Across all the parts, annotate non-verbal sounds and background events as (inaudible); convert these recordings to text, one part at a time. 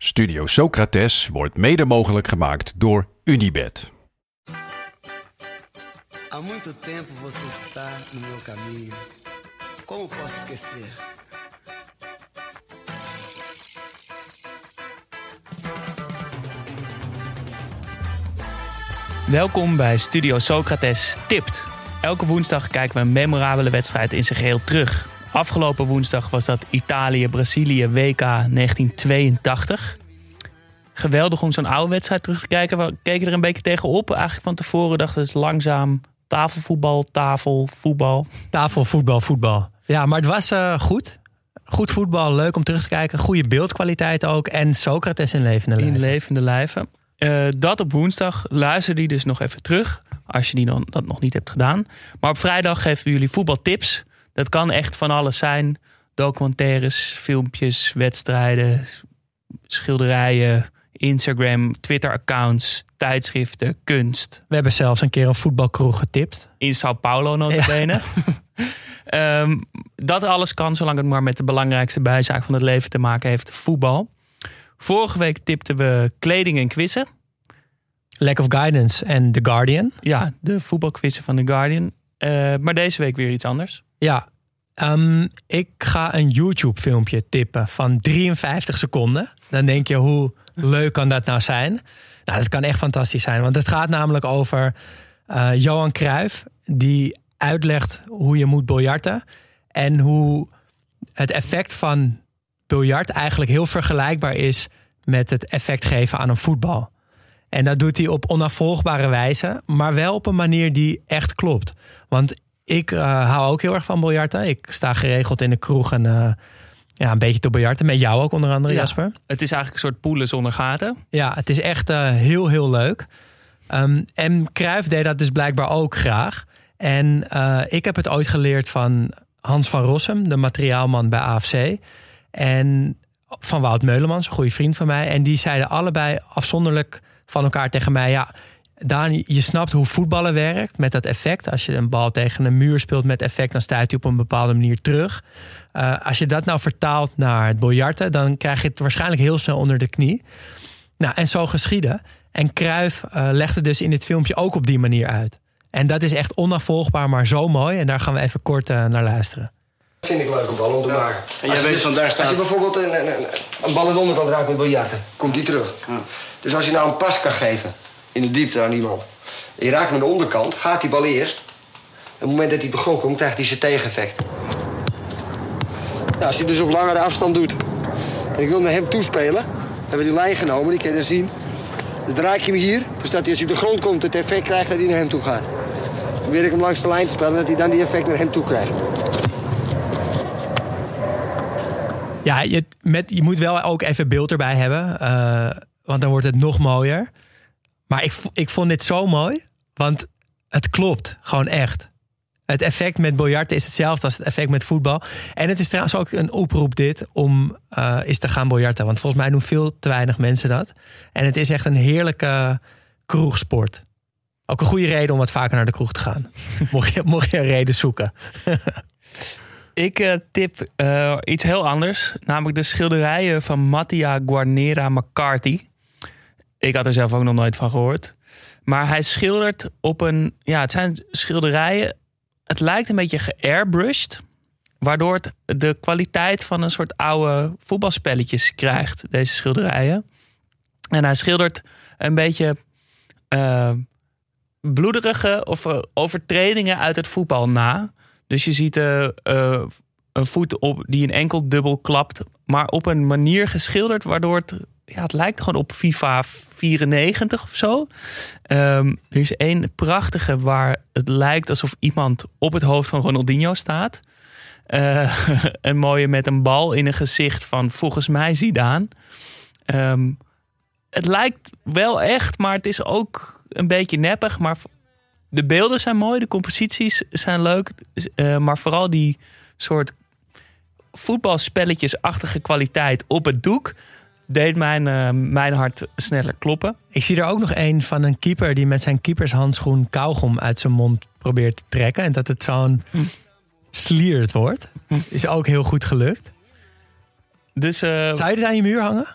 Studio Socrates wordt mede mogelijk gemaakt door Unibed. Há muito tempo você está no meu caminho. Como posso esquecer? Welkom bij Studio Socrates Tipt. Elke woensdag kijken we een memorabele wedstrijd in zijn geheel terug. Afgelopen woensdag was dat Italië-Brazilië WK 1982. Geweldig om zo'n oude wedstrijd terug te kijken. We keken er een beetje tegenop. Eigenlijk van tevoren dachten we het is langzaam tafelvoetbal, tafelvoetbal. Tafelvoetbal, voetbal. Ja, maar het was uh, goed. Goed voetbal, leuk om terug te kijken. Goede beeldkwaliteit ook. En Socrates in levende lijven. In levende lijven. Uh, dat op woensdag. Luister die dus nog even terug. Als je die dan, dat nog niet hebt gedaan. Maar op vrijdag geven we jullie voetbaltips. Dat kan echt van alles zijn. Documentaires, filmpjes, wedstrijden, schilderijen, Instagram, Twitter-accounts, tijdschriften, kunst. We hebben zelfs een keer een voetbalkroeg getipt. In Sao Paulo notabene. Ja. um, (laughs) dat alles kan, zolang het maar met de belangrijkste bijzaak van het leven te maken heeft, voetbal. Vorige week tipten we kleding en quizzen. Lack of Guidance en The Guardian. Ja, de voetbalquizzen van The Guardian. Uh, maar deze week weer iets anders. Ja, um, ik ga een YouTube-filmpje tippen van 53 seconden. Dan denk je, hoe leuk kan dat nou zijn? Nou, dat kan echt fantastisch zijn. Want het gaat namelijk over uh, Johan Cruijff... die uitlegt hoe je moet biljarten... en hoe het effect van biljart eigenlijk heel vergelijkbaar is... met het effect geven aan een voetbal. En dat doet hij op onafvolgbare wijze, maar wel op een manier die echt klopt. Want ik uh, hou ook heel erg van biljarten. Ik sta geregeld in de kroeg en uh, ja, een beetje te biljarten. Met jou ook onder andere, ja, Jasper. Het is eigenlijk een soort poelen zonder gaten. Ja, het is echt uh, heel, heel leuk. Um, en Cruijff deed dat dus blijkbaar ook graag. En ik heb het ooit geleerd van Hans van Rossum, de materiaalman bij AFC. En van Wout Meulemans, een goede vriend van mij. En die zeiden allebei afzonderlijk van elkaar tegen mij: Ja, Daan, je snapt hoe voetballen werkt met dat effect. Als je een bal tegen een muur speelt met effect, dan stuit hij op een bepaalde manier terug. Uh, als je dat nou vertaalt naar het biljarten, dan krijg je het waarschijnlijk heel snel onder de knie. Nou, en zo geschieden. En Kruif uh, legde dus in dit filmpje ook op die manier uit. En dat is echt onafvolgbaar, maar zo mooi. En daar gaan we even kort uh, naar luisteren. Vind ik leuke bal om te ja. maken. En als, je weet, dus, daar staat... als je bijvoorbeeld een, een, een bal in de onderkant raakt met biljarten, komt die terug. Ja. Dus als je nou een pas kan geven in de diepte aan iemand. Je raakt hem aan de onderkant, gaat die bal eerst. Op het moment dat hij grond komt, krijgt hij zijn tegeneffect. Ja, als hij dus op langere afstand doet. Ik wil naar hem toespelen. Hebben we die lijn genomen, die kan je dan zien. Dan draai ik hem hier, dus dat hij als hij op de grond komt het effect krijgt dat hij naar hem toe gaat. Dan probeer ik hem langs de lijn te spelen, dat hij dan die effect naar hem toe krijgt. Ja, je, met, je moet wel ook even beeld erbij hebben. Uh, want dan wordt het nog mooier. Maar ik, ik vond dit zo mooi. Want het klopt. Gewoon echt. Het effect met biljarten is hetzelfde als het effect met voetbal. En het is trouwens ook een oproep dit om uh, eens te gaan biljarten. Want volgens mij doen veel te weinig mensen dat. En het is echt een heerlijke kroegsport. Ook een goede reden om wat vaker naar de kroeg te gaan. (laughs) mocht, je, mocht je een reden zoeken. (laughs) Ik uh, tip uh, iets heel anders. Namelijk de schilderijen van Mattia Guarnera McCarthy. Ik had er zelf ook nog nooit van gehoord. Maar hij schildert op een... Ja, het zijn schilderijen... Het lijkt een beetje geairbrushed. Waardoor het de kwaliteit van een soort oude voetbalspelletjes krijgt. Deze schilderijen. En hij schildert een beetje... Uh, bloederige of uh, overtredingen uit het voetbal na. Dus je ziet uh, een voet op die een enkel dubbel klapt, maar op een manier geschilderd waardoor het, ja, het lijkt gewoon op FIFA 94 of zo. Um, er is één prachtige waar het lijkt alsof iemand op het hoofd van Ronaldinho staat. Uh, (laughs) een mooie met een bal in een gezicht van volgens mij Zidane. Ehm, het lijkt wel echt, maar het is ook een beetje neppig. Maar de beelden zijn mooi, de composities zijn leuk. Uh, maar vooral die soort voetbalspelletjesachtige kwaliteit op het doek deed mijn, uh, mijn hart sneller kloppen. Ik zie er ook nog een van een keeper die met zijn keepershandschoen kauwgom uit zijn mond probeert te trekken. En dat het zo'n hm. slierd wordt. Hm. Is ook heel goed gelukt. Dus, uh, Zou je dit aan je muur hangen?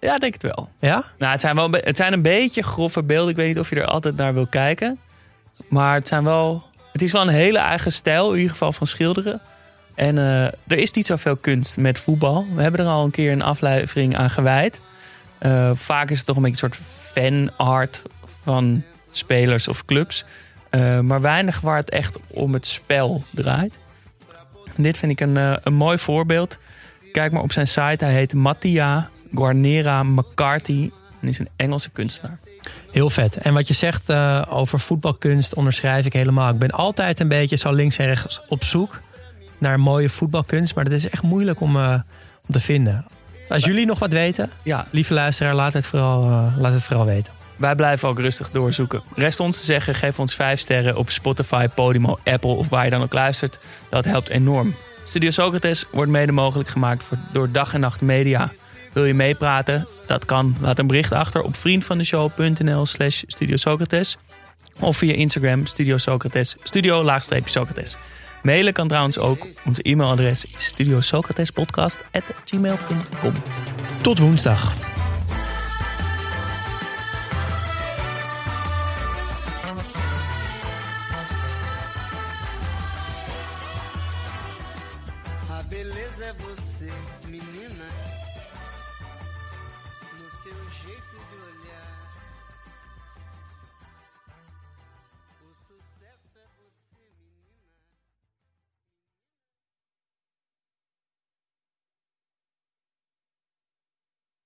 Ja, denk het wel. Ja? Nou, het zijn, wel, het zijn een beetje grove beelden. Ik weet niet of je er altijd naar wil kijken. Maar het zijn wel... Het is wel een hele eigen stijl, in ieder geval van schilderen. En uh, er is niet zoveel kunst met voetbal. We hebben er al een keer een aflevering aan gewijd. Uh, vaak is het toch een beetje een soort fanart van spelers of clubs. Uh, maar weinig waar het echt om het spel draait. En dit vind ik een, een mooi voorbeeld. Kijk maar op zijn site. Hij heet Mattia Guarnera McCarthy. En is een Engelse kunstenaar. Heel vet. En wat je zegt over voetbalkunst onderschrijf ik helemaal. Ik ben altijd een beetje zo links en rechts op zoek naar mooie voetbalkunst. Maar dat is echt moeilijk om, uh, om te vinden. Als jullie nog wat weten, ja. lieve luisteraar, laat het, vooral, uh, laat het vooral weten. Wij blijven ook rustig doorzoeken. Rest ons te zeggen, geef ons 5 sterren op Spotify, Podimo, Apple of waar je dan ook luistert. Dat helpt enorm. Studio Socrates wordt mede mogelijk gemaakt door Dag en Nacht Media. Wil je meepraten? Dat kan. Laat een bericht achter op vriendvandeshow.nl slash Studio Socrates. Of via Instagram Studio Socrates, studio laagstreepje Socrates. Mailen kan trouwens ook. Ons e-mailadres is studiosocratespodcast.gmail.com Tot woensdag. Beleza você.